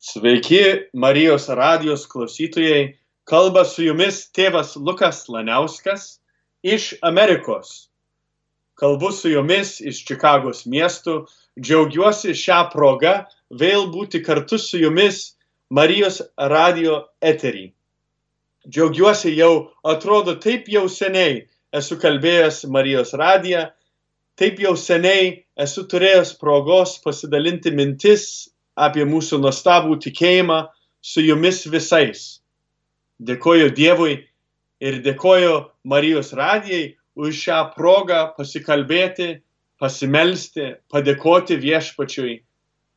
Sveiki, Marijos radijos klausytojai. Kalba su jumis tėvas Lukas Laniauskas iš Amerikos. Kalbu su jumis iš Čikagos miestų. Džiaugiuosi šią progą vėl būti kartu su jumis Marijos radijo eterį. Džiaugiuosi jau, atrodo, taip jau seniai esu kalbėjęs Marijos radiją, taip jau seniai esu turėjęs progos pasidalinti mintis apie mūsų nuostabų tikėjimą su jumis visais. Dėkoju Dievui ir dėkoju Marijos radijai už šią progą pasikalbėti, pasimelsti, padėkoti viešpačiui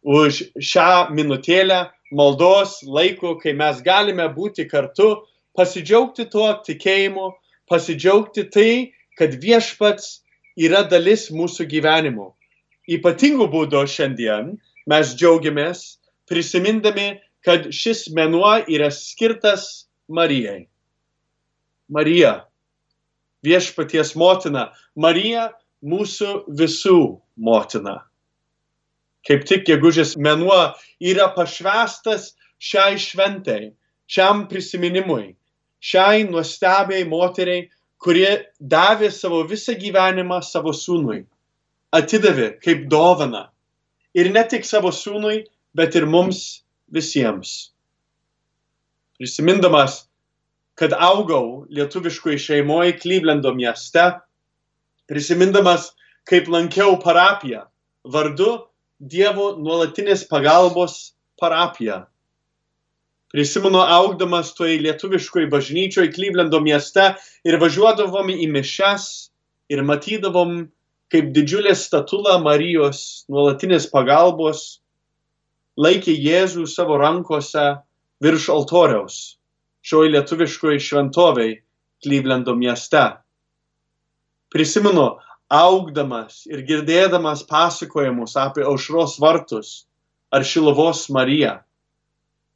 už šią minutėlę maldos laiko, kai mes galime būti kartu, pasidžiaugti tuo tikėjimu, pasidžiaugti tai, kad viešpats yra dalis mūsų gyvenimo. Ypatingų būdų šiandien mes džiaugiamės prisimindami, kad šis menuo yra skirtas Marijai. Marija, viešpaties motina, Marija mūsų visų motina. Kaip tik gegužės menuo yra pašvestas šiai šventai, šiam prisiminimui, šiai nuostabiai moteriai, kurie davė savo visą gyvenimą savo sūnui, atidavė kaip dovana ir ne tik savo sūnui, bet ir mums visiems. Prisimindamas, kad augau lietuviškoje šeimoje Klyvlendo mieste, prisimindamas, kaip lankiau parapiją vardu Dievo nuolatinės pagalbos parapiją. Prisimenu augdamas toj lietuviškoje bažnyčioje Klyvlendo mieste ir važiuodavom į mišes ir matydavom kaip didžiulė statula Marijos nuolatinės pagalbos laikė Jėzų savo rankose virš altoriaus šioj lietuviškoje šventoviai Klyvlendo mieste. Prisimenu, augdamas ir girdėdamas pasakojimus apie aušros vartus ar šilovos Mariją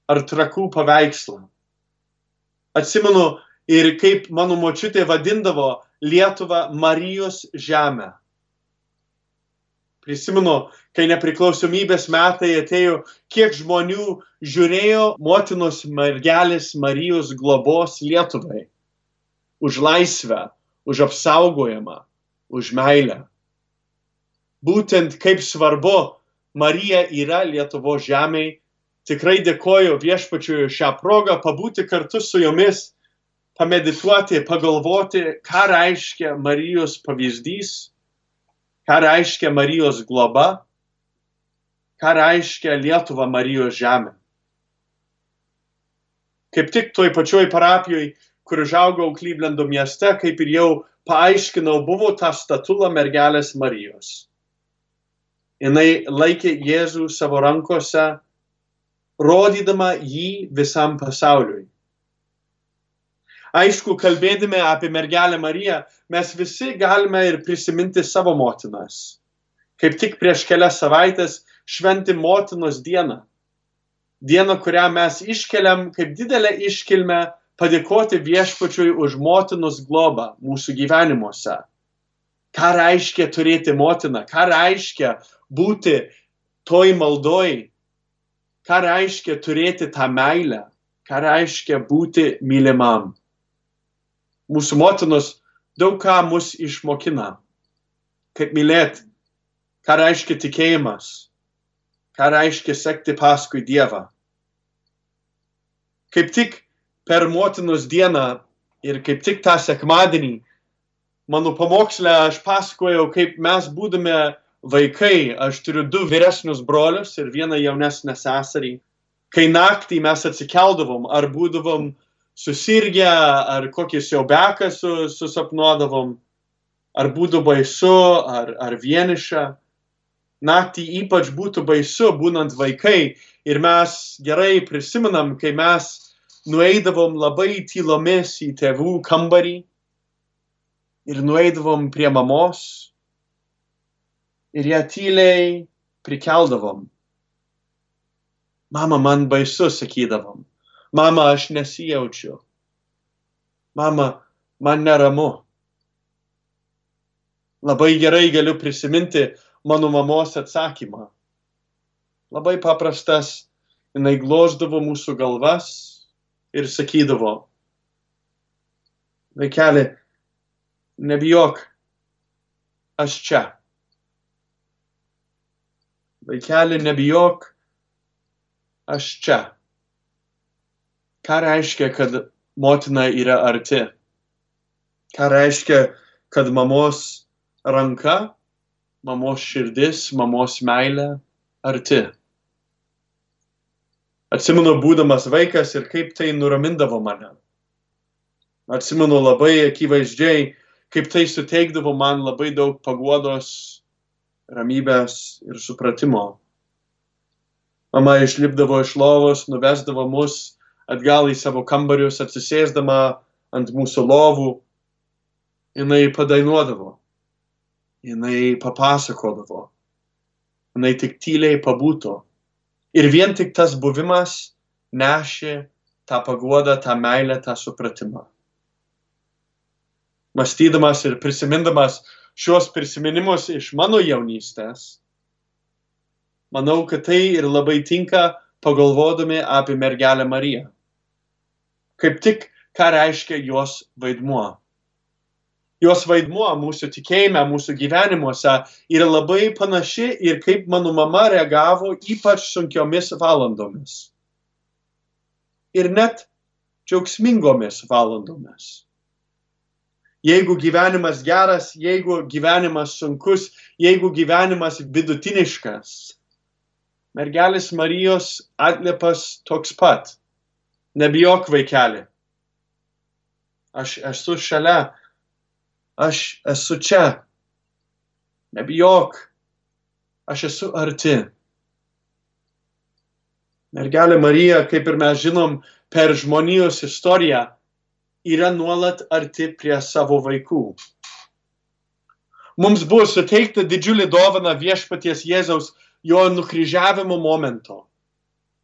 ar trakų paveikslą. Atsimenu ir kaip mano močiutė vadindavo Lietuvą Marijos žemę prisimenu, kai nepriklausomybės metai atėjo, kiek žmonių žiūrėjo motinos mergelės Marijos globos Lietuvai. Už laisvę, už apsaugojimą, už meilę. Būtent kaip svarbu Marija yra Lietuvo žemėje, tikrai dėkoju viešpačiui šią progą pabūti kartu su jomis, pamedituoti, pagalvoti, ką reiškia Marijos pavyzdys ką reiškia Marijos globa, ką reiškia Lietuva Marijos žemė. Kaip tik toj pačioj parapijoje, kur žaugau Klyvlendo mieste, kaip ir jau paaiškinau, buvo ta statula mergelės Marijos. Jis laikė Jėzų savo rankose, rodydama jį visam pasauliui. Aišku, kalbėdami apie mergelę Mariją, mes visi galime ir prisiminti savo motinas. Kaip tik prieš kelias savaitės šventi motinos dieną. Dieną, kurią mes iškeliam kaip didelę iškilmę padėkoti viešpačiui už motinos globą mūsų gyvenimuose. Ką reiškia turėti motiną, ką reiškia būti toj maldoj, ką reiškia turėti tą meilę, ką reiškia būti mylimam mūsų motinos daug ką mus išmokina. Kaip mylėti, ką reiškia tikėjimas, ką reiškia sekti paskui Dievą. Kaip tik per motinos dieną ir kaip tik tą sekmadienį mano pamokslę aš pasakojau, kaip mes būdame vaikai, aš turiu du vyresnius brolius ir vieną jaunesnę seserį. Kai naktį mes atsikeldavom ar būdavom susirgę, ar kokį siaubeką su, susapnuodavom, ar būtų baisu, ar, ar vieniša. Naktį ypač būtų baisu, būnant vaikai. Ir mes gerai prisimenam, kai mes nueidavom labai tylomis į tėvų kambarį ir nueidavom prie mamos ir ją tyliai prikeldavom. Mama, man baisu, sakydavom. Mama, aš nesijaučiu. Mama, man neramu. Labai gerai galiu prisiminti mano mamos atsakymą. Labai paprastas. jinai gloždavo mūsų galvas ir sakydavo, vaikeli, nebijok, aš čia. Vaikeli, nebijok, aš čia. Ką reiškia, kad motina yra arti? Ką reiškia, kad mamos ranka, mamos širdis, mamos meilė arti? Atsimenu, būdamas vaikas ir kaip tai nuramindavo mane. Atsimenu labai akivaizdžiai, kaip tai suteikdavo man labai daug paguodos, ramybės ir supratimo. Mama išlipdavo iš lovos, nuvesdavo mus atgal į savo kambarius, atsisėsdama ant mūsų lovų. Jis padainuodavo, jis papasakodavo, jis tik tyliai pabūto Ir vien tik tas buvimas nešė tą paguodą, tą meilę, tą supratimą. Mąstydamas ir prisimindamas šios prisiminimus iš mano jaunystės, manau, kad tai ir labai tinka pagalvodami apie mergelę Mariją. Kaip tik, ką reiškia jos vaidmuo jos vaidmuo mūsų tikėjime, mūsų gyvenimuose yra labai panaši ir kaip mano mama reagavo ypač sunkiomis valandomis. Ir net džiaugsmingomis valandomis. Jeigu gyvenimas geras, jeigu gyvenimas sunkus, jeigu gyvenimas vidutiniškas, mergelis Marijos atliepas toks pat. Nebijok vaikeli. Aš esu šalia aš esu čia. Nebijok, aš esu arti. Mergelė Marija, kaip ir mes žinom, per žmonijos istoriją yra nuolat arti prie savo vaikų. Mums buvo suteikta didžiulė dovana viešpaties Jėzaus jo nukryžiavimo momento.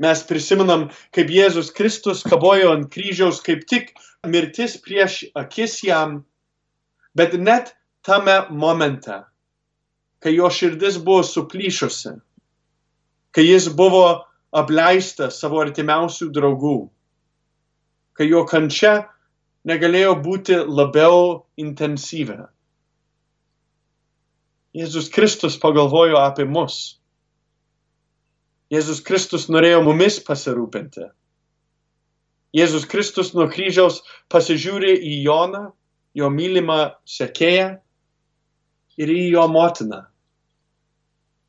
Mes prisimenam, kaip Jėzus Kristus kabojo ant kryžiaus, kaip tik mirtis prieš akis jam Bet net tame momente, kai jo širdis buvo suplyšusi, kai jis buvo apleistas savo artimiausių draugų, kai jo kančia negalėjo būti labiau intensyvę. Jėzus Kristus pagalvojo apie mus. Jėzus Kristus norėjo mumis pasirūpinti. Jėzus Kristus nuo kryžiaus pasižiūrė į Joną jo mylimą sekėją ir į jo motiną.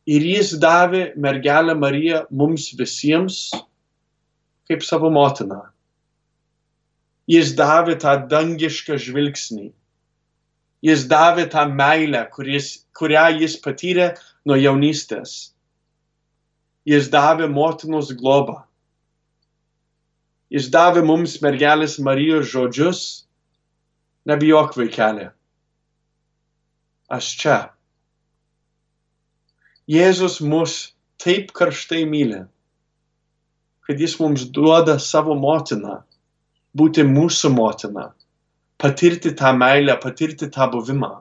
Ir jis davė mergelę Mariją mums visiems kaip savo motiną. Jis davė tą dangišką žvilgsnį. Jis davė tą meilę, kuris, kurią jis patyrė nuo jaunystės. Jis davė motinos globą. Jis davė mums mergelės Marijos žodžius Nebijok, vaikeli. Aš čia. Jėzus mus taip karštai myli, kad jis mums duoda savo motiną, būti mūsų motina, patirti tą meilę, patirti tą buvimą,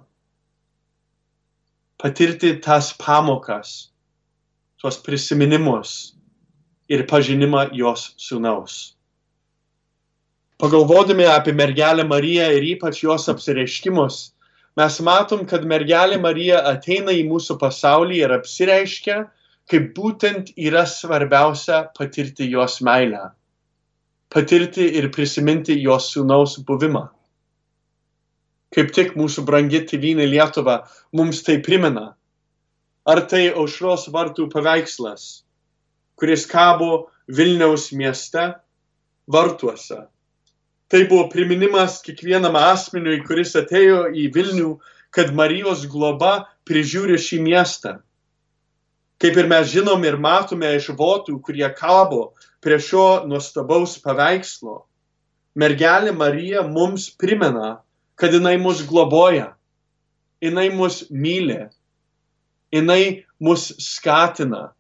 patirti tas pamokas, tuos prisiminimus ir pažinimą jos sūnaus pagalvodami apie mergelę Mariją ir ypač jos apsireiškimus, mes matom, kad mergelė Marija ateina į mūsų pasaulį ir apsireiškia, kaip būtent yra svarbiausia patirti jos meilę, patirti ir prisiminti jos sūnaus buvimą. Kaip tik mūsų brangi tėvynė Lietuva mums tai primena. Ar tai aušros vartų paveikslas, kuris kabo Vilniaus mieste? Vartuose. Tai buvo priminimas kiekvienam asmeniui, kuris atėjo į Vilnių, kad Marijos globa prižiūri šį miestą. Kaip ir mes žinom ir matome iš votų, kurie kabo prie šio nuostabaus paveikslo, mergelė Marija mums primena, kad jinai mus globoja, jinai mus myli, jinai mus skatina,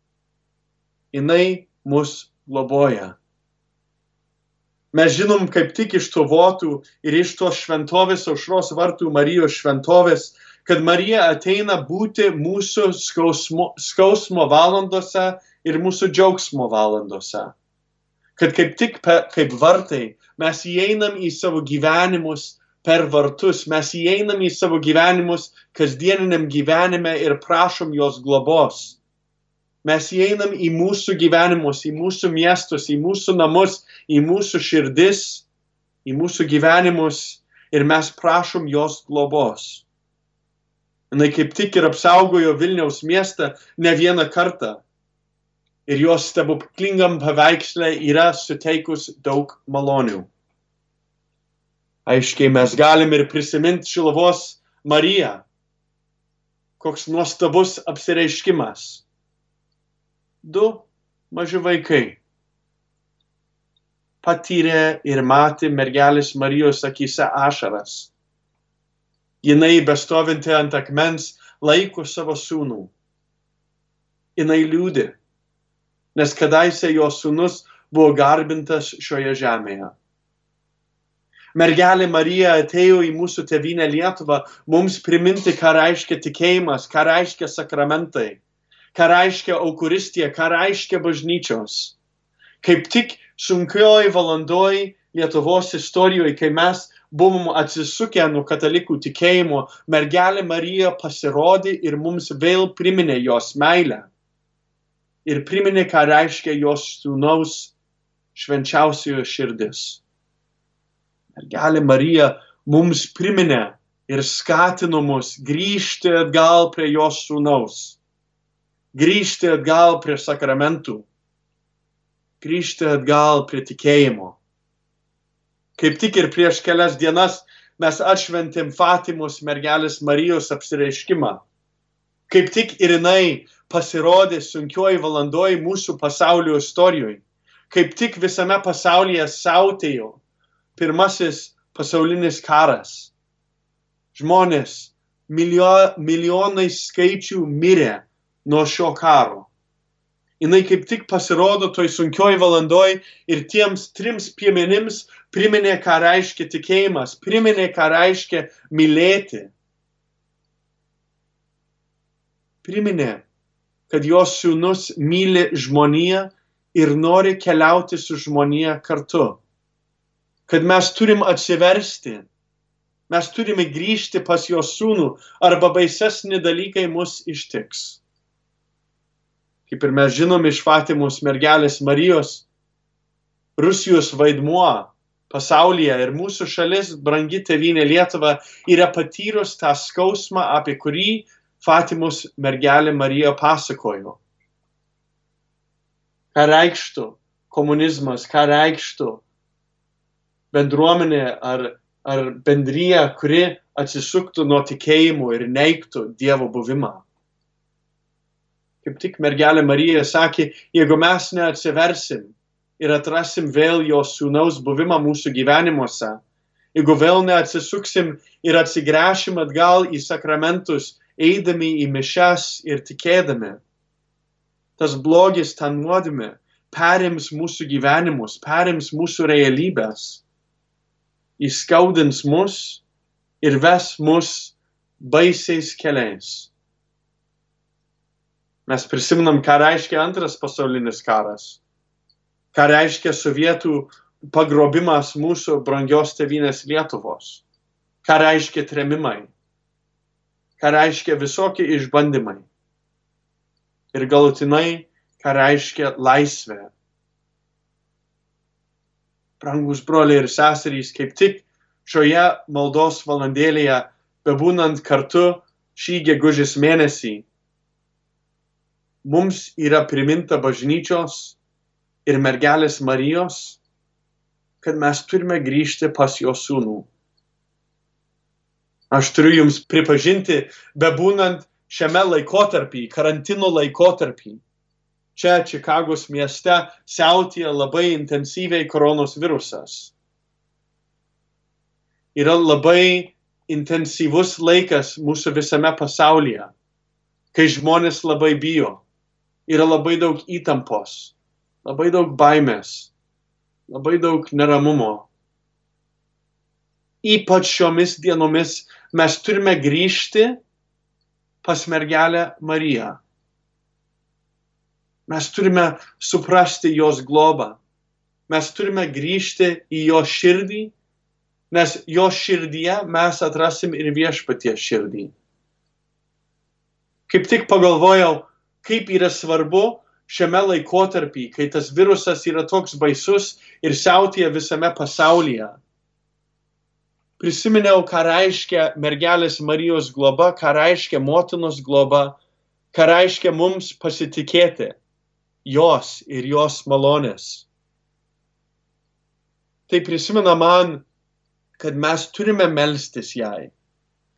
jinai mus globoja. Mes žinom, kaip tik iš to votų ir iš tos šventovės, aušros vartų Marijos šventovės, kad Marija ateina būti mūsų skausmo, skausmo valandose ir mūsų džiaugsmo valandose. kad kaip tik pe, kaip vartai mes įeinam į savo gyvenimus per vartus, mes įeinam į savo gyvenimus kasdieniniam gyvenime ir prašom jos globos. Mes įeinam į mūsų gyvenimus, į mūsų miestus, į mūsų namus, į mūsų širdis, į mūsų gyvenimus ir mes prašom jos globos. Jis kaip tik ir apsaugojo Vilniaus miestą ne vieną kartą ir jos stebuklingam paveikslė yra suteikus daug malonių. Aiškiai mes galim ir prisiminti Šilovos Mariją. Koks nuostabus apsireiškimas. Du maži vaikai patyrė ir matė mergelės Marijos akise ašaras. Jinai bestovinti ant akmens laiko savo sūnų. Jinai liūdė nes kadaise jo sūnus buvo garbintas šioje žemėje. Mergelė Marija atėjo į mūsų tėvynę Lietuvą mums priminti, ką reiškia tikėjimas, ką reiškia sakramentai, ką reiškia aukuristija, ką reiškia bažnyčios. Kaip tik sunkioj valandoj Lietuvos istorijoje, kai mes buvom atsisukę nuo katalikų tikėjimo, mergelė Marija pasirodė ir mums vėl priminė jos meilę ir priminė, ką reiškia jos sūnaus švenčiausiojo širdis. Mergelė Marija mums priminė ir skatino mus grįžti atgal prie jos sūnaus, grįžti atgal prie sakramentų, grįžti atgal prie tikėjimo. Kaip tik ir prieš kelias dienas mes atšventėm Fatimos mergelės Marijos apsireiškimą. Kaip tik ir jinai pasirodė sunkioj valandoj mūsų pasaulio istorijoje. Kaip tik visame pasaulyje siautėjo pirmasis pasaulinis karas. Žmonės milio, milijonai skaičių mirė nuo šio karo. Jis kaip tik pasirodo toj sunkioj valandoj ir tiems trims piemenims priminė, ką reiškia tikėjimas, priminė, ką reiškia mylėti. Priminė, kad jos sūnus myli žmoniją ir nori keliauti su žmonija kartu. Kad mes turim atsiversti, mes turime grįžti pas jos sūnų, arba baisesni dalykai mus ištiks. Kaip ir mes žinom iš Fatimos mergelės Marijos, Rusijos vaidmuo pasaulyje ir mūsų šalis, brangi tevinė Lietuva, yra patyrus tą skausmą, apie kurį Fatimos mergelė Marija pasakojo. Ką reikštų komunizmas, ką reikštų bendruomenė ar, ar bendryje, kuri atsisuktų nuo tikėjimų ir neiktų Dievo buvimą. Kaip tik mergelė Marija sakė, jeigu mes neatsiversim ir atrasim vėl jos sūnaus buvimą mūsų gyvenimuose, jeigu vėl neatsisuksim ir atsigręšim atgal į sakramentus eidami į mišes ir tikėdami. Tas blogis, ta nuodėmė perims mūsų gyvenimus, perims mūsų realybės, įskaudins mus ir ves mus baisiais keliais. Mes prisiminam, ką reiškia antras pasaulinis karas, ką reiškia sovietų pagrobimas mūsų brangios tevinės Lietuvos, ką reiškia tremimai, ką reiškia visokie išbandymai. Ir galutinai, ką reiškia laisvė. Brangus broliai ir seserys, kaip tik šioje maldos valandėlėje, bebūnant kartu šį gegužės mėnesį, mums yra priminta bažnyčios ir mergelės Marijos, kad mes turime grįžti pas jo sūnų. Aš turiu jums pripažinti, bebūnant šiame laikotarpį, karantino laikotarpį, čia Čikagos mieste siautėja labai intensyviai koronos virusas. Yra labai intensyvus laikas mūsų visame pasaulyje, kai žmonės labai bijo. Yra labai daug įtampos, labai daug baimės, labai daug neramumo. Ypač šiomis dienomis mes turime grįžti pas mergelę Mariją. Mes turime suprasti jos globą. mes turime grįžti į jo širdį, nes jo širdyje mes atrasim ir viešpaties širdį. Kaip tik pagalvojau, kaip yra svarbu šiame laikotarpį, kai tas virusas yra toks baisus ir siautėja visame pasaulyje. Prisiminiau, ką reiškia mergelės Marijos globa, ką reiškia motinos globa, ką reiškia mums pasitikėti jos ir jos malonės. Tai prisimena man, kad mes turime melstis jai,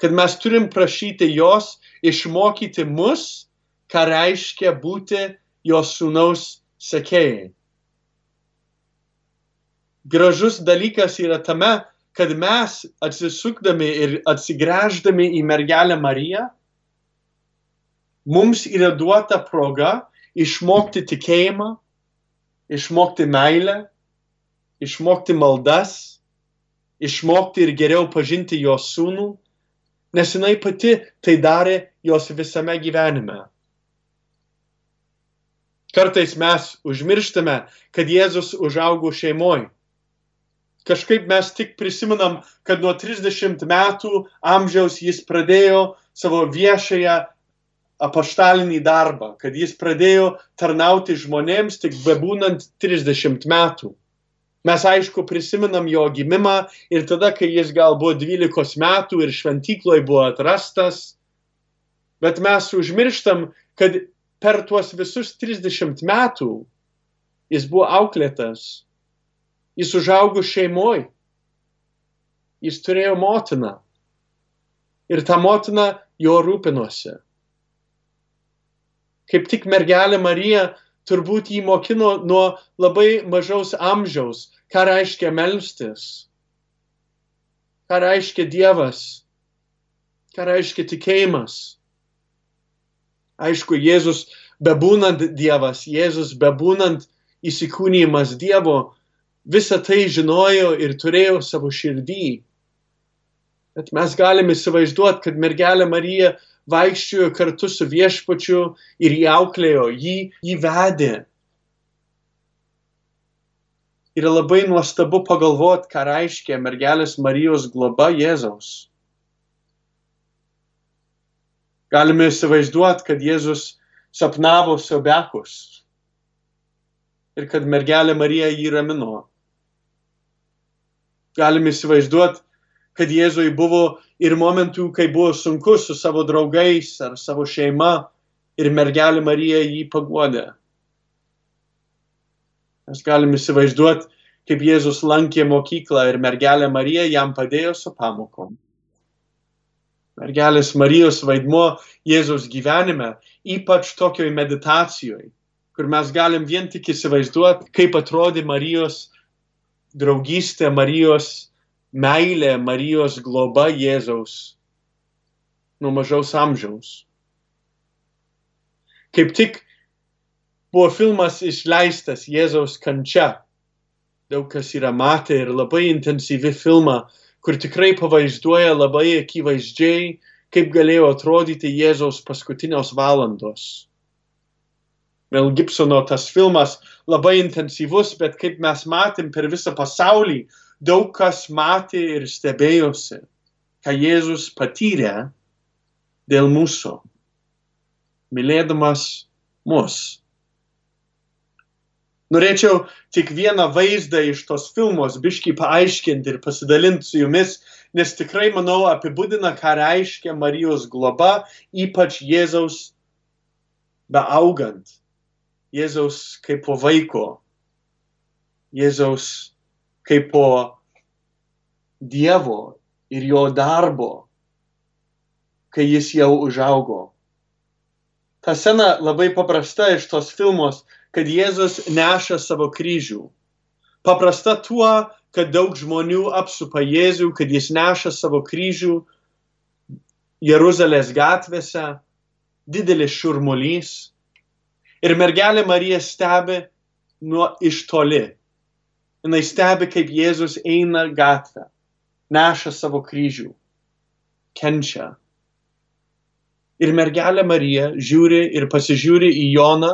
kad mes turim prašyti jos išmokyti mus, ką reiškia būti jos sūnaus sekėjai. Gražus dalykas yra tame, kad mes atsisukdami ir atsigręždami į mergelę Mariją, mums yra duota proga išmokti tikėjimą, išmokti meilę, išmokti maldas, išmokti ir geriau pažinti jos sūnų, nes jinai pati tai darė jos visame gyvenime. Kartais mes užmirštame, kad Jėzus užaugo šeimoje. Kažkaip mes tik prisimenam, kad nuo 30 metų amžiaus jis pradėjo savo viešąją apaštalinį darbą, kad jis pradėjo tarnauti žmonėms tik bebūnant 30 metų. Mes aišku prisimenam jo gimimą ir tada, kai jis gal buvo 12 metų ir šventykloje buvo atrastas, bet mes užmirštam, kad per tuos visus 30 metų jis buvo auklėtas, jis užaugo šeimoj, jis turėjo motiną ir ta motina jo rūpinosi. Kaip tik mergelė Marija turbūt jį mokino nuo labai mažaus amžiaus, ką reiškia melstis, ką reiškia Dievas, ką reiškia tikėjimas. Aišku, Jėzus bebūnant Dievas, Jėzus bebūnant įsikūnymas Dievo, visą tai žinojo ir turėjo savo širdį. Bet mes galime įsivaizduoti, kad mergelė Marija vaikščiojo kartu su viešpačiu ir jį auklėjo, jį, jį vedė. Yra labai nuostabu pagalvoti, ką reiškia mergelės Marijos globa Jėzaus. Galime įsivaizduoti, kad Jėzus sapnavo sobekus ir kad mergelė Marija jį ramino. Galime įsivaizduoti, kad Jėzui buvo ir momentų, kai buvo sunku su savo draugais ar savo šeima ir mergelė Marija jį paguodė. Mes galime įsivaizduoti, kaip Jėzus lankė mokyklą ir mergelė Marija jam padėjo su pamokom mergelės Marijos vaidmuo Jėzaus gyvenime, ypač tokioj meditacijoje, kur mes galim vien tik įsivaizduoti, kaip atrodė Marijos draugystė, Marijos meilė, Marijos globa Jėzaus nuo mažaus amžiaus. Kaip tik buvo filmas išleistas Jėzaus kančia. Daug kas yra matę ir labai intensyvi filmą kur tikrai pavaizduoja labai akivaizdžiai, kaip galėjo atrodyti Jėzaus paskutinios valandos. Mel Gibsono tas filmas labai intensyvus, bet kaip mes matėm per visą pasaulį, daug kas matė ir stebėjosi, ką Jėzus patyrė dėl mūsų, mylėdamas mus. Norėčiau tik vieną vaizdą iš tos filmos biškai paaiškinti ir pasidalinti su jumis, nes tikrai, manau, apibūdina, ką reiškia Marijos globa, ypač Jėzaus beaugant, Jėzaus kaip po vaiko, Jėzaus kaip po Dievo ir jo darbo, kai jis jau užaugo. Ta sena labai paprasta iš tos filmos kad Jėzus neša savo kryžių. Paprasta tuo, kad daug žmonių apsupa Jėzų, kad jis neša savo kryžių Jeruzalės gatvėse, didelis šurmulys. Ir mergelė Marija stebi nuo iš toli. Jis stebi, kaip Jėzus eina gatvę, neša savo kryžių, kenčia. Ir mergelė Marija žiūri ir pasižiūri į Joną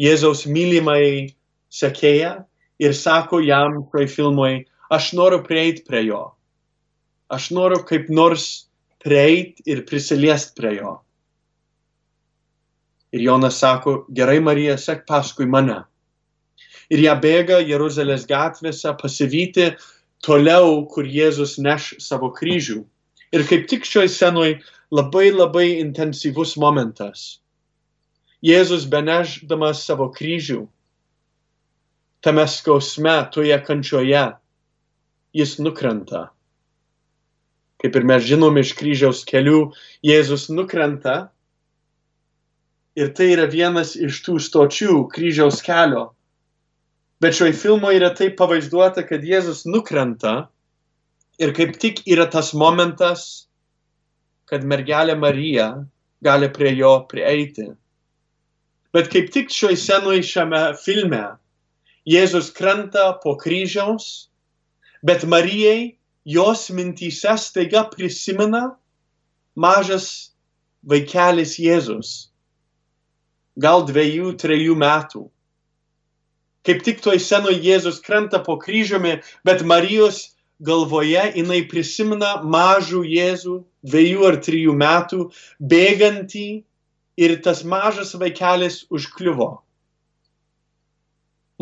Jėzaus mylimai sekėją ir sako jam toj filmui, aš noriu prieiti prie jo. Aš noriu kaip nors prieiti ir prisiliest prie jo. Ir Jonas sako, gerai Marija, sek paskui mane. Ir ją bėga Jeruzalės gatvėse pasivyti toliau, kur Jėzus neš savo kryžių. Ir kaip tik šioj senoj labai labai intensyvus momentas. Jėzus beneždamas savo kryžių, tame skausme, toje kančioje, jis nukrenta. Kaip ir mes žinom iš kryžiaus kelių, Jėzus nukrenta ir tai yra vienas iš tų stočių kryžiaus kelio. Bet šioj filmo yra taip pavaizduota, kad Jėzus nukrenta ir kaip tik yra tas momentas, kad mergelė Marija gali prie jo prieiti. Bet kaip tik šioj senui šiame filme Jėzus krenta po kryžiaus, bet Marijai jos mintyse staiga prisimena mažas vaikelis Jėzus, gal dviejų, trejų metų. Kaip tik toj senoj Jėzus krenta po kryžiumi, bet Marijos galvoje jinai prisimena mažų Jėzų, dviejų ar trijų metų, bėgantį ir tas mažas vaikelis užkliuvo.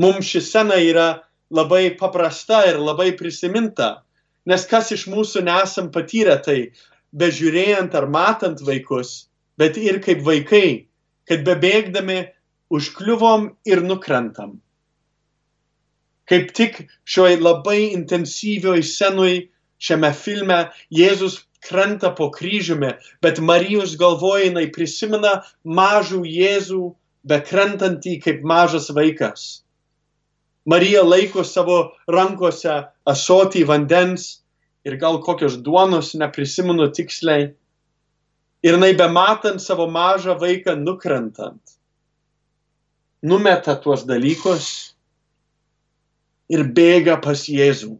Mums ši scena yra labai paprasta ir labai prisiminta, nes kas iš mūsų nesam patyrę tai, bežiūrėjant ar matant vaikus, bet ir kaip vaikai, kad bebėgdami užkliuvom ir nukrentam. Kaip tik šioj labai intensyvioj scenui šiame filme Jėzus krenta po kryžiumi, bet Marijos galvoje jinai prisimena mažų Jėzų, bekrentantį kaip mažas vaikas. Marija laiko savo rankose asotį vandens ir gal kokios duonos, neprisimenu tiksliai. Ir jinai bematant savo mažą vaiką nukrentant, numeta tuos dalykus ir bėga pas Jėzų.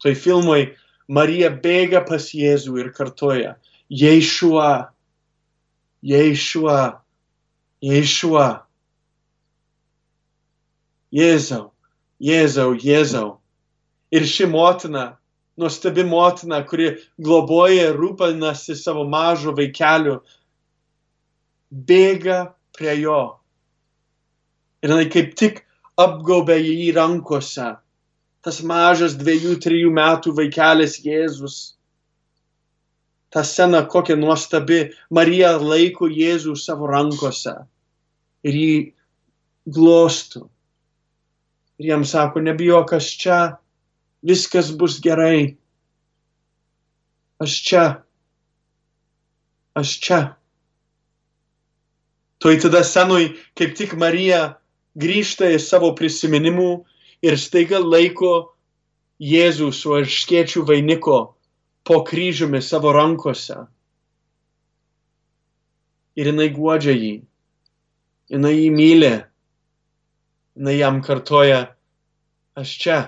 Tai filmui Marija bėga pas Jėzų ir kartoja, Ješua, Ješua, Ješua. Jėzau, Jėzau, Jėzau. Ir ši motina, nuostabi motina, kuri globoja ir rūpinasi savo mažo vaikeliu, bėga prie jo. Ir jinai kaip tik apgaubė jį rankose tas mažas dviejų, trijų metų vaikelis Jėzus. Ta scena kokia nuostabi. Marija laiko Jėzų savo rankose ir jį glostų. Ir jam sako, nebijok, aš čia, viskas bus gerai. Aš čia. Aš čia. Tuoj tada senui, kaip tik Marija grįžta į savo prisiminimų ir staiga laiko Jėzų su arškiečių vainiko po kryžiumi savo rankose. Ir jinai guodžia jį. Jinai jį myli. Jinai jam kartoja, aš čia.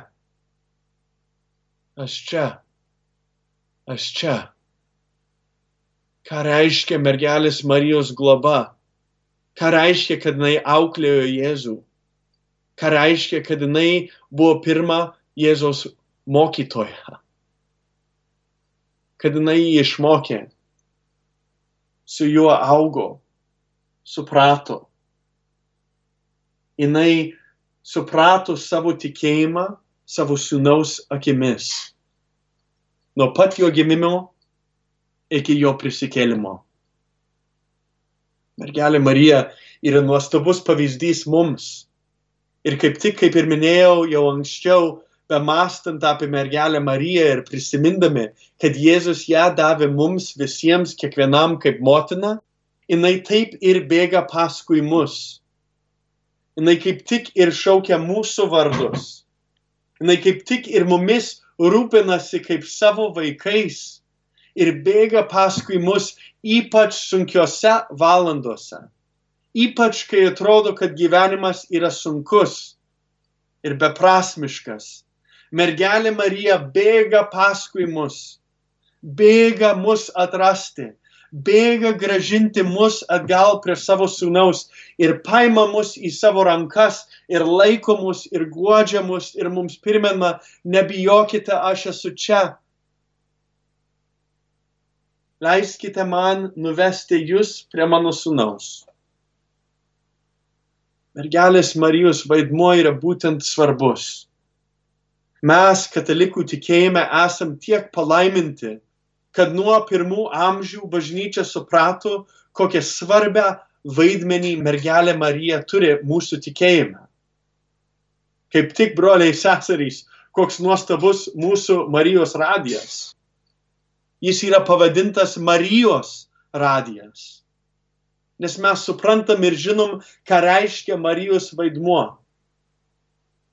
Aš čia. Aš čia. Ką reiškia mergelės Marijos globa? Ką reiškia, kad jinai auklėjo Jėzų? ką reiškia, kad jinai buvo pirma Jėzaus mokytoja. Kad jinai jį išmokė, su juo augo, suprato. Jinai suprato savo tikėjimą savo sūnaus akimis. Nuo pat jo gimimo iki jo prisikėlimo. Mergelė Marija yra nuostabus pavyzdys mums Ir kaip tik, kaip ir minėjau jau anksčiau, bemastant apie mergelę Mariją ir prisimindami, kad Jėzus ją davė mums visiems, kiekvienam kaip motina, jinai taip ir bėga paskui mus. Jinai kaip tik ir šaukia mūsų vardus. Jinai kaip tik ir mumis rūpinasi kaip savo vaikais ir bėga paskui mus ypač sunkiose valandose ypač kai atrodo, kad gyvenimas yra sunkus ir beprasmiškas. Mergelė Marija bėga paskui mus, bėga mus atrasti, bėga gražinti mus atgal prie savo sūnaus ir paima mus į savo rankas ir laiko mus ir guodžia mus ir mums primena, nebijokite, aš esu čia. Leiskite man nuvesti jūs prie mano sūnaus. Mergelės Marijos vaidmuo yra būtent svarbus. Mes, katalikų tikėjime, esam tiek palaiminti, kad nuo pirmų amžių bažnyčia suprato, kokią svarbę vaidmenį mergelė Marija turi mūsų tikėjime. Kaip tik broliai seserys, koks nuostabus mūsų Marijos radijas. Jis yra pavadintas Marijos radijas nes mes suprantam ir žinom, ką reiškia Marijos vaidmuo.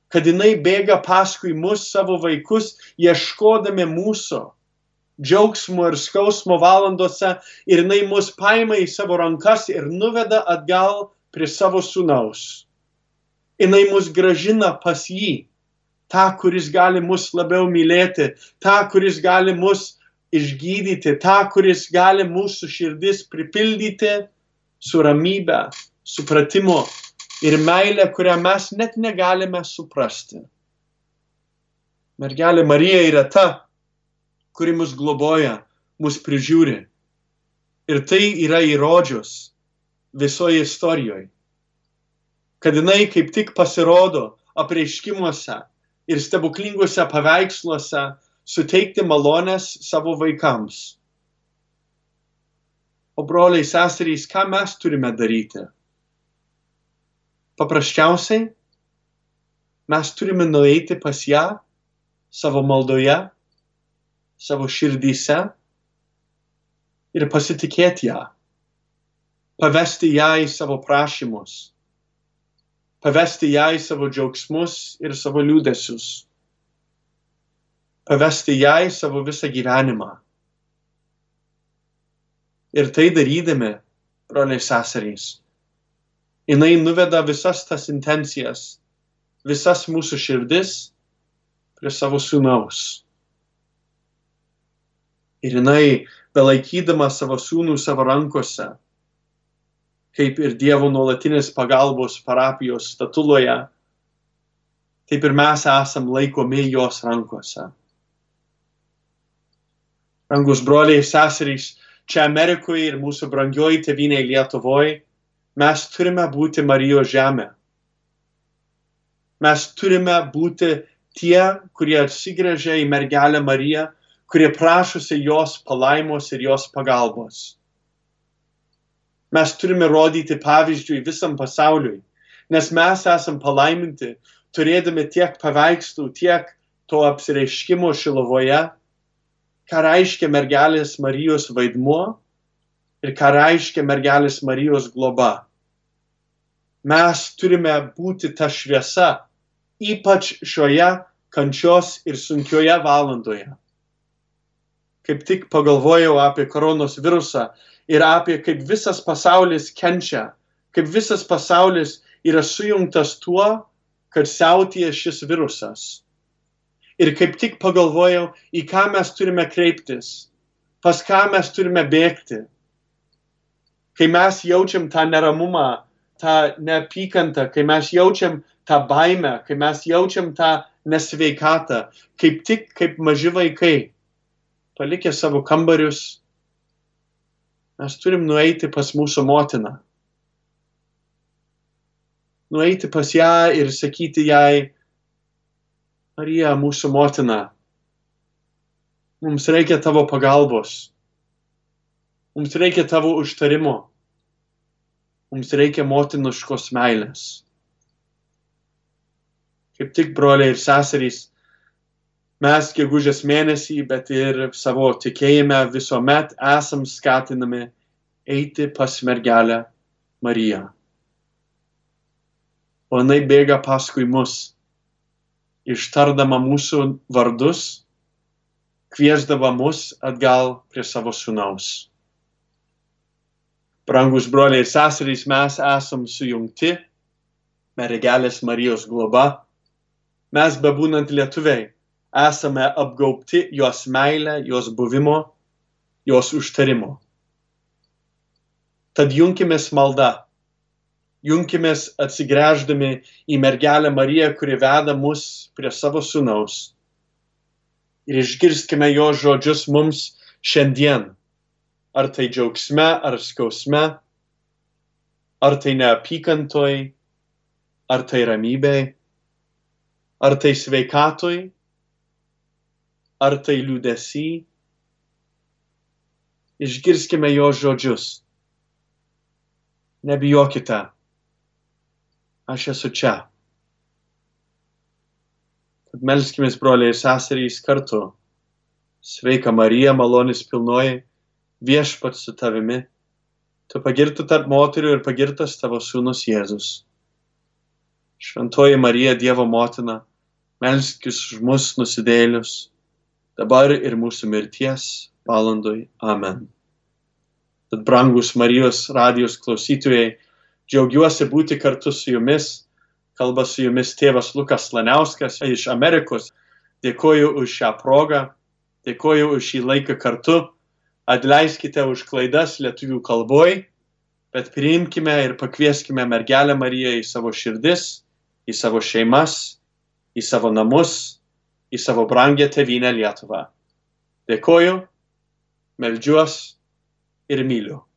Kad jinai bėga paskui mus savo vaikus, ieškodami mūsų džiaugsmo ir skausmo valandose ir jinai mus paima į savo rankas ir nuveda atgal prie savo sunaus. Jinai mus gražina pas jį, tą, kuris gali mus labiau mylėti, tą, kuris gali mus išgydyti, tą, kuris gali mūsų širdis pripildyti su ramybe, supratimu ir meilė, kurią mes net negalime suprasti. Mergelė Marija yra ta, kuri mus globoja, mus prižiūri. Ir tai yra įrodžius visoje istorijoje. Kad jinai kaip tik pasirodo apreiškimuose ir stebuklinguose paveiksluose suteikti malonės savo vaikams. O broliai, seserys, ką mes turime daryti? Paprasčiausiai mes turime nueiti pas ją savo maldoje, savo širdyse ir pasitikėti ją, pavesti ją į savo prašymus, pavesti ją į savo džiaugsmus ir savo liūdėsius, pavesti į savo visą gyvenimą. Ir tai darydami, broliai seserys, jinai nuveda visas tas intencijas, visas mūsų širdis prie savo sūnaus. Ir jinai, belaikydama savo sūnų savo rankose, kaip ir Dievo nuolatinės pagalbos parapijos statuloje, taip ir mes esam laikomi jos rankose. Rangus broliai ir seserys, čia Amerikoje ir mūsų brangioji tėvynė Lietuvoje, mes turime būti Marijos žemė. Mes turime būti tie, kurie atsigrėžia į mergelę Mariją, kurie prašosi jos palaimos ir jos pagalbos. Mes turime rodyti pavyzdžiui visam pasauliui, nes mes esam palaiminti, turėdami tiek paveikslų, tiek to apsireiškimo šilovoje, ką reiškia mergelės Marijos vaidmuo ir ką reiškia mergelės Marijos globa. Mes turime būti ta šviesa, ypač šioje kančios ir sunkioje valandoje. Kaip tik pagalvojau apie koronos virusą ir apie kaip visas pasaulis kenčia, kaip visas pasaulis yra sujungtas tuo, kad siautėja šis virusas ir kaip tik pagalvojau, į ką mes turime kreiptis, pas ką mes turime bėgti. Kai mes jaučiam tą neramumą, tą neapykantą, kai mes jaučiam tą baimę, kai mes jaučiam tą nesveikatą, kaip tik kaip maži vaikai, palikę savo kambarius, mes turim nueiti pas mūsų motiną. Nueiti pas ją ir sakyti jai, Marija, mūsų motina, mums reikia tavo pagalbos, mums reikia tavo užtarimo, mums reikia motiniškos meilės. Kaip tik broliai ir seserys, mes gegužės mėnesį, bet ir savo tikėjime visuomet esam skatinami eiti pas mergelę Mariją. O jinai bėga paskui mus ištardama mūsų vardus, kviesdama mus atgal prie savo sunaus. Brangus broliai ir seserys, mes esam sujungti, mergelės Marijos globa, mes bebūnant lietuviai, esame apgaubti jos meilę, jos buvimo, jos užtarimo. Tad junkimės malda. Junkimės atsigręždami į mergelę Mariją, kuri veda mus prie savo sunaus. Ir išgirskime jo žodžius mums šiandien. Ar tai džiaugsme, ar skausme, ar tai neapykantoj, ar tai ramybėj, ar tai sveikatoj, ar tai liūdėsi. Išgirskime jo žodžius. Nebijokite. Aš esu čia. Tad melskime, broliai ir seserys, kartu. Sveika Marija, malonis pilnoji, viešpats su tavimi. Tu pagirtų tarp moterių ir pagirtas tavo sūnus Jėzus. Šventoji Marija, Dievo motina, melskis už mus nusidėlius, dabar ir mūsų mirties valandoj. Amen. Tad brangus Marijos radijos klausytojai, džiaugiuosi būti kartu su jumis. Kalba su jumis tėvas Lukas Laniauskas iš Amerikos. Dėkoju už šią progą, dėkoju už šį laiką kartu. Atleiskite už klaidas lietuvių kalboj, bet priimkime ir pakvieskime mergelę Mariją į savo širdis, į savo šeimas, į savo namus, į savo brangę tevinę Lietuvą. Dėkoju, melžiuos ir myliu.